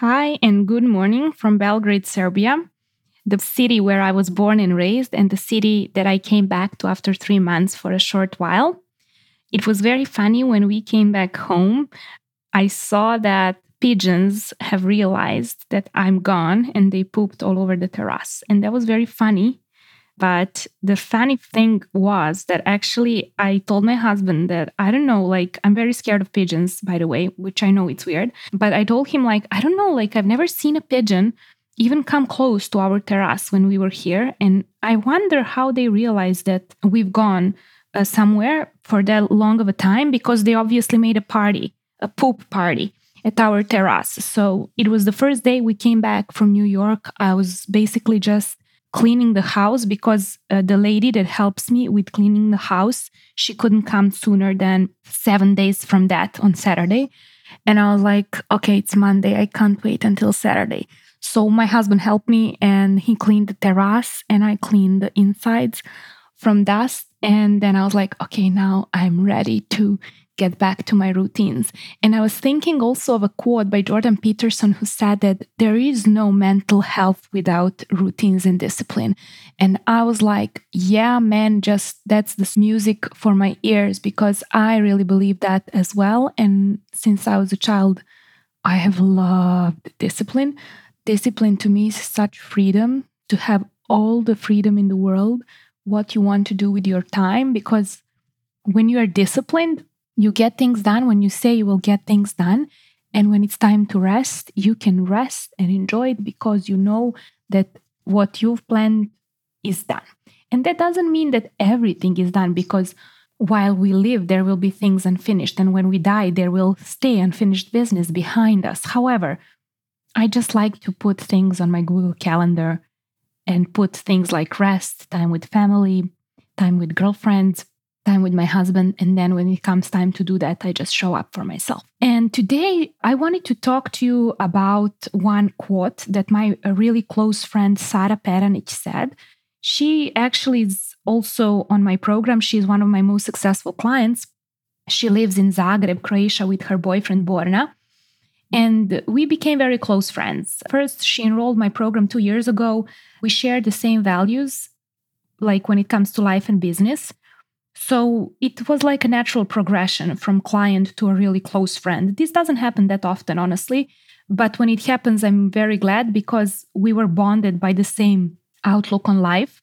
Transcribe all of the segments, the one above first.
Hi, and good morning from Belgrade, Serbia, the city where I was born and raised, and the city that I came back to after three months for a short while. It was very funny when we came back home. I saw that pigeons have realized that I'm gone and they pooped all over the terrace. And that was very funny but the funny thing was that actually I told my husband that I don't know, like I'm very scared of pigeons, by the way, which I know it's weird. But I told him, like, I don't know, like I've never seen a pigeon even come close to our terrace when we were here. And I wonder how they realized that we've gone uh, somewhere for that long of a time because they obviously made a party, a poop party at our terrace. So it was the first day we came back from New York. I was basically just cleaning the house because uh, the lady that helps me with cleaning the house she couldn't come sooner than seven days from that on saturday. And i was like okay it's monday. I can't wait until saturday. So my husband helped me and he cleaned the terrace and i cleaned the insides from dust. And then i was like okay now i'm ready to get back to my routines. And I was thinking also of a quote by Jordan Peterson who said that there is no mental health without routines and discipline. And I was like, yeah, man, just that's this music for my ears because I really believe that as well. And since I was a child, I have loved discipline. Discipline to me is such freedom to have all the freedom in the world, what you want to do with your time, because when you are disciplined, you get things done when you say you will get things done. And when it's time to rest, you can rest and enjoy it because you know that what you've planned is done. And that doesn't mean that everything is done because while we live, there will be things unfinished. And when we die, there will stay unfinished business behind us. However, I just like to put things on my Google Calendar and put things like rest, time with family, time with girlfriends, time with my husband. And then when it comes time to do that, I just show up for myself. And today I wanted to talk to you about one quote that my really close friend Sara Peranic said. She actually is also on my program. She's one of my most successful clients. She lives in Zagreb, Croatia, with her boyfriend Borna. And we became very close friends. First, she enrolled my program two years ago. We share the same values, like when it comes to life and business. So it was like a natural progression from client to a really close friend. This doesn't happen that often, honestly. But when it happens, I'm very glad because we were bonded by the same outlook on life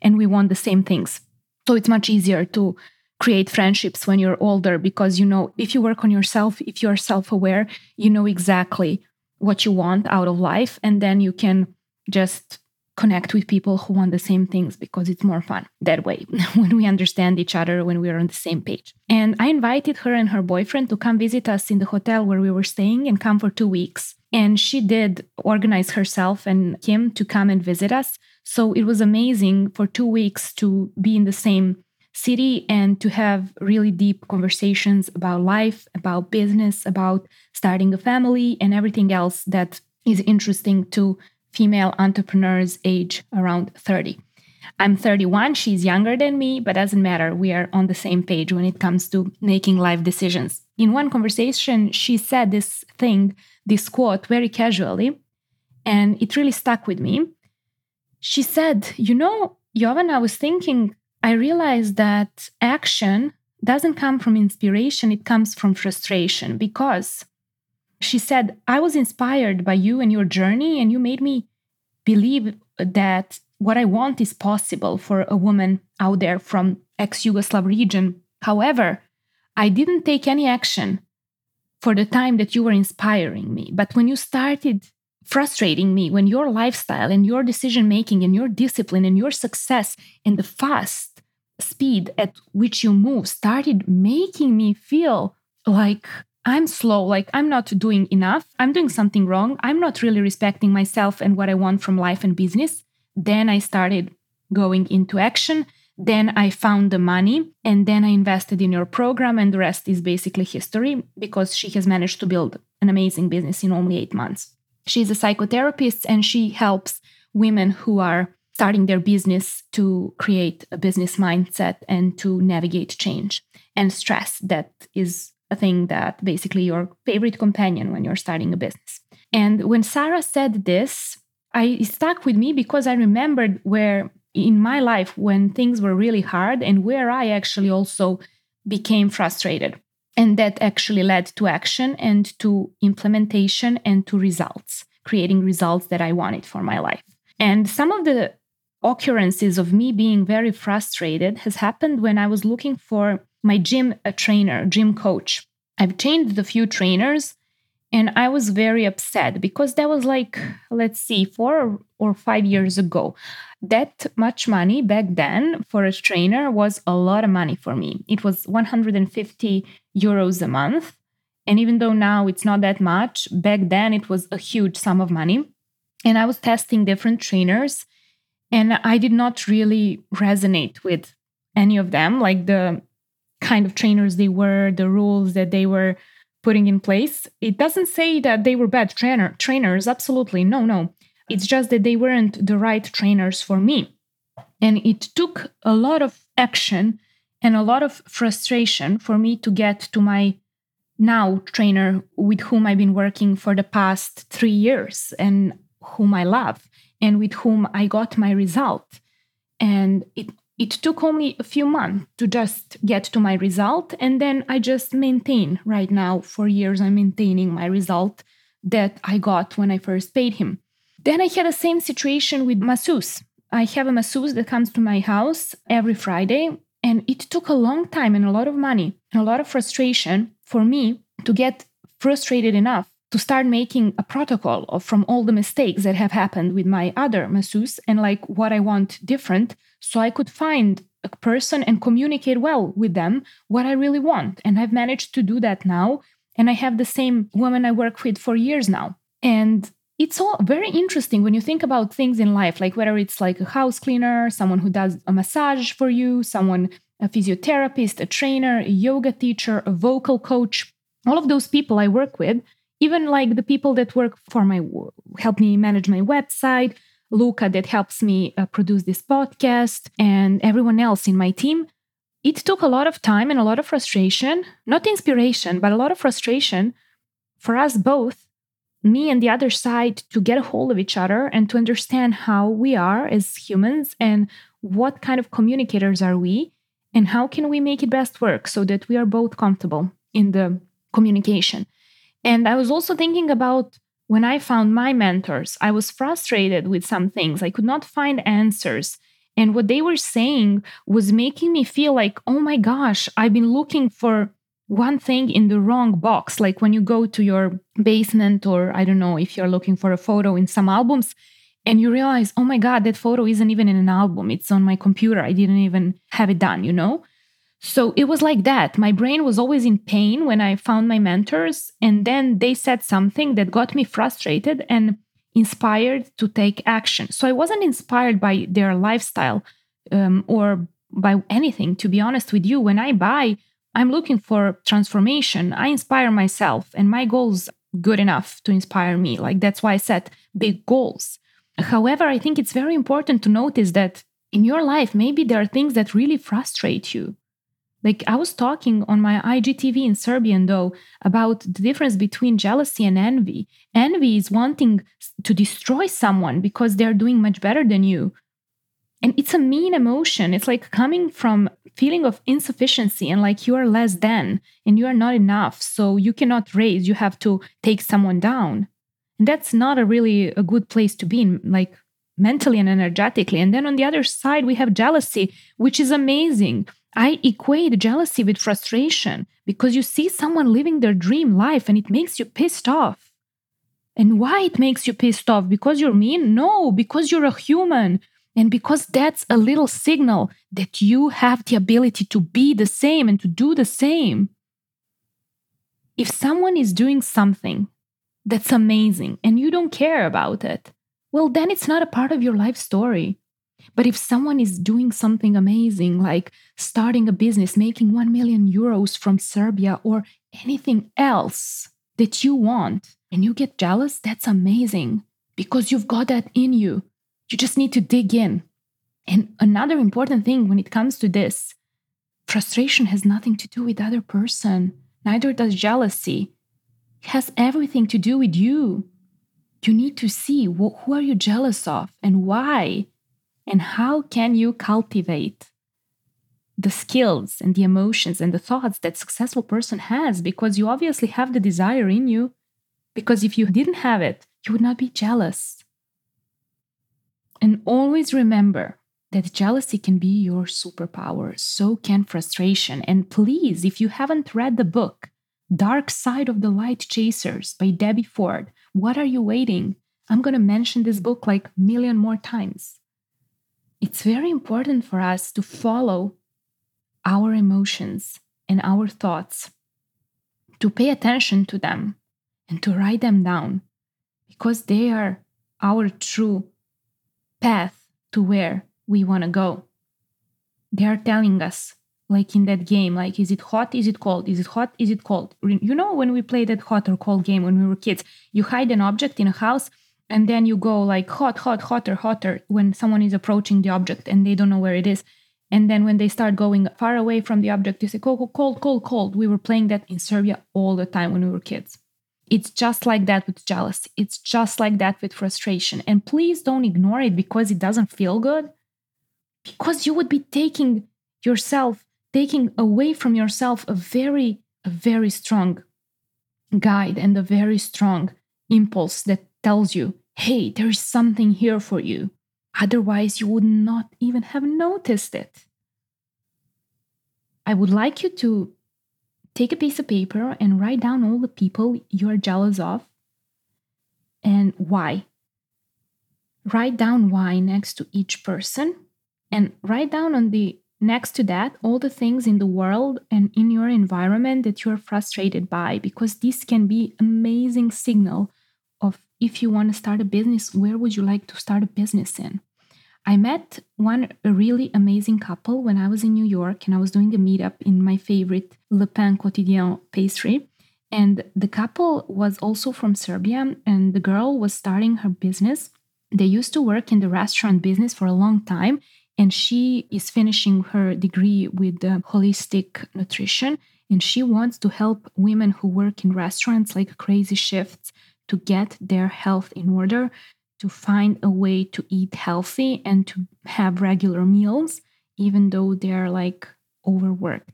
and we want the same things. So it's much easier to create friendships when you're older because you know if you work on yourself, if you're self aware, you know exactly what you want out of life. And then you can just connect with people who want the same things because it's more fun that way when we understand each other, when we are on the same page. And I invited her and her boyfriend to come visit us in the hotel where we were staying and come for two weeks. And she did organize herself and him to come and visit us. So it was amazing for two weeks to be in the same city and to have really deep conversations about life, about business, about starting a family, and everything else that is interesting to female entrepreneurs age around 30. I'm 31, she's younger than me, but doesn't matter. We are on the same page when it comes to making life decisions. In one conversation, she said this thing, this quote, very casually, and it really stuck with me. She said, You know, Jovan, I was thinking, I realized that action doesn't come from inspiration, it comes from frustration because she said, I was inspired by you and your journey, and you made me believe that what I want is possible for a woman out there from ex Yugoslav region. However, I didn't take any action for the time that you were inspiring me. But when you started frustrating me, when your lifestyle and your decision making and your discipline and your success and the fast speed at which you move started making me feel like I'm slow, like I'm not doing enough, I'm doing something wrong, I'm not really respecting myself and what I want from life and business. Then I started going into action. Then I found the money and then I invested in your program, and the rest is basically history because she has managed to build an amazing business in only eight months. She's a psychotherapist and she helps women who are starting their business to create a business mindset and to navigate change and stress that is a thing that basically your favorite companion when you're starting a business. And when Sara said this, I it stuck with me because I remembered where in my life when things were really hard and where I actually also became frustrated. And that actually led to action and to implementation and to results, creating results that I wanted for my life. And some of the occurrences of me being very frustrated has happened when I was looking for my gym trainer, gym coach. I've changed a few trainers and I was very upset because that was like, let's see, four or five years ago. That much money back then for a trainer was a lot of money for me. It was 150 euros a month. And even though now it's not that much, back then it was a huge sum of money. And I was testing different trainers, and I did not really resonate with any of them, like the kind of trainers they were, the rules that they were putting in place. It doesn't say that they were bad trainer trainers, absolutely. No, no. It's just that they weren't the right trainers for me. And it took a lot of action and a lot of frustration for me to get to my now trainer with whom I've been working for the past 3 years and whom I love and with whom I got my result. And it it took only a few months to just get to my result and then i just maintain right now for years i'm maintaining my result that i got when i first paid him. Then i had the same situation with masseuse. I have a masseuse that comes to my house every friday and it took a long time and a lot of money and a lot of frustration for me to get frustrated enough to start making a protocol of from all the mistakes that have happened with my other masseuse and like what I want different so I could find a person and communicate well with them what I really want. And I've managed to do that now. And I have the same woman I work with for years now. And it's all very interesting when you think about things in life, like whether it's like a house cleaner, someone who does a massage for you, someone, a physiotherapist, a trainer, a yoga teacher, a vocal coach, all of those people I work with even like the people that work for my help me manage my website luca that helps me uh, produce this podcast and everyone else in my team. It took a lot of time and a lot of frustration not inspiration but a lot of frustration for us both me and the other side to get a hold of each other and to understand how we are as humans and what kind of communicators are we and how can we make it best work so that we are both comfortable in the communication. And I was also thinking about when I found my mentors, I was frustrated with some things. I could not find answers. And what they were saying was making me feel like, oh my gosh, I've been looking for one thing in the wrong box. Like when you go to your basement, or I don't know if you're looking for a photo in some albums, and you realize, oh my God, that photo isn't even in an album. It's on my computer. I didn't even have it done, you know? So it was like that. My brain was always in pain when I found my mentors. And then they said something that got me frustrated and inspired to take action. So I wasn't inspired by their lifestyle um, or by anything, to be honest with you. When I buy, I'm looking for transformation. I inspire myself, and my goals good enough to inspire me. Like that's why I set big goals. However, I think it's very important to notice that in your life, maybe there are things that really frustrate you. Like I was talking on my IGTV in Serbian though about the difference between jealousy and envy. Envy is wanting to destroy someone because they're doing much better than you. And it's a mean emotion. It's like coming from feeling of insufficiency and like you are less than and you are not enough. So you cannot raise, you have to take someone down. And that's not a really a good place to be in, like mentally and energetically. And then on the other side, we have jealousy, which is amazing I equate jealousy with frustration because you see someone living their dream life and it makes you pissed off. And why it makes you pissed off? Because you're mean? No, because you're a human. And because that's a little signal that you have the ability to be the same and to do the same. If someone is doing something that's amazing and you don't care about it, well, then it's not a part of your life story. But if someone is doing something amazing, like starting a business, making 1 million euros from Serbia or anything else that you want, and you get jealous, that's amazing because you've got that in you. You just need to dig in. And another important thing when it comes to this frustration has nothing to do with the other person, neither does jealousy. It has everything to do with you. you need to see wh- who are you jealous of and why and how can you cultivate the skills and the emotions and the thoughts that successful person has? Because you obviously have the desire in you. Because if you didn't have it you would not be jealous. And always remember that jealousy can be your superpower. So can frustration. And please if you haven't read the book dark side of the light chasers by debbie ford what are you waiting? I'm going to mention this book like million more times it's very important for us to follow our emotions and our thoughts, to pay attention to them and to write them down because they are our true path to where we want to go. They are telling us, like in that game, like, is it hot? Is it cold? Is it hot? Is it cold? You know, when we played that hot or cold game when we were kids, you hide an object in a house and then you go like hot, hot, hotter, hotter when someone is approaching the object and they don't know where it is. And then when they start going far away from the object, you say cold, cold, cold, cold. We were playing that in Serbia all the time when we were kids. It's just like that with jealousy. It's just like that with frustration. And please don't ignore it because it doesn't feel good. Because you would be taking yourself, taking away from yourself a very, a very strong guide and a very strong impulse that tells you hey, there is something here for you. Otherwise, you would not even have noticed it. I would like you to take a piece of paper and write down all the people you are jealous of and why. Write down why next to each person and write down on the next to that all the things in the world and in your environment that you are frustrated by because this can be amazing signal if you want to start a business, where would you like to start a business in? I met one really amazing couple when I was in New York and I was doing a meetup in my favorite Le Pain Quotidien pastry. And the couple was also from Serbia, and the girl was starting her business. They used to work in the restaurant business for a long time, and she is finishing her degree with holistic nutrition. And she wants to help women who work in restaurants like crazy shifts to get their health in order, to find a way to eat healthy and to have regular meals, even though they're like overworked.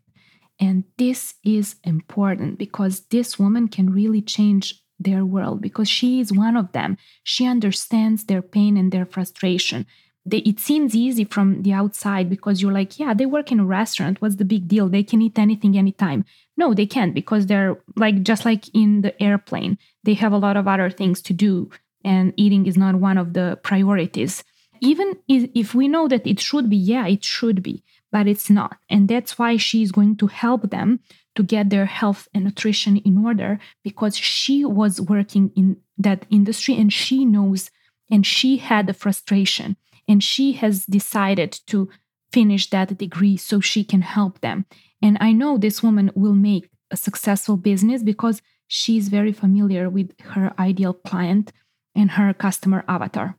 And this is important because this woman can really change their world because she is one of them. She understands their pain and their frustration. They, it seems easy from the outside because you're like, yeah, they work in a restaurant. What's the big deal? They can eat anything anytime. No, they can't because they're like just like in the airplane, they have a lot of other things to do, and eating is not one of the priorities. Even if we know that it should be, yeah, it should be, but it's not. And that's why she's going to help them to get their health and nutrition in order because she was working in that industry and she knows and she had the frustration and she has decided to finish that degree so she can help them. And I know this woman will make a successful business because she's very familiar with her ideal client and her customer avatar.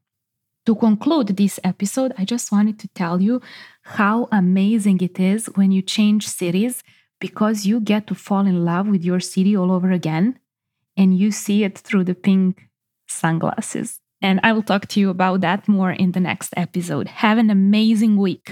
To conclude this episode, I just wanted to tell you how amazing it is when you change cities because you get to fall in love with your city all over again and you see it through the pink sunglasses. And I will talk to you about that more in the next episode. Have an amazing week.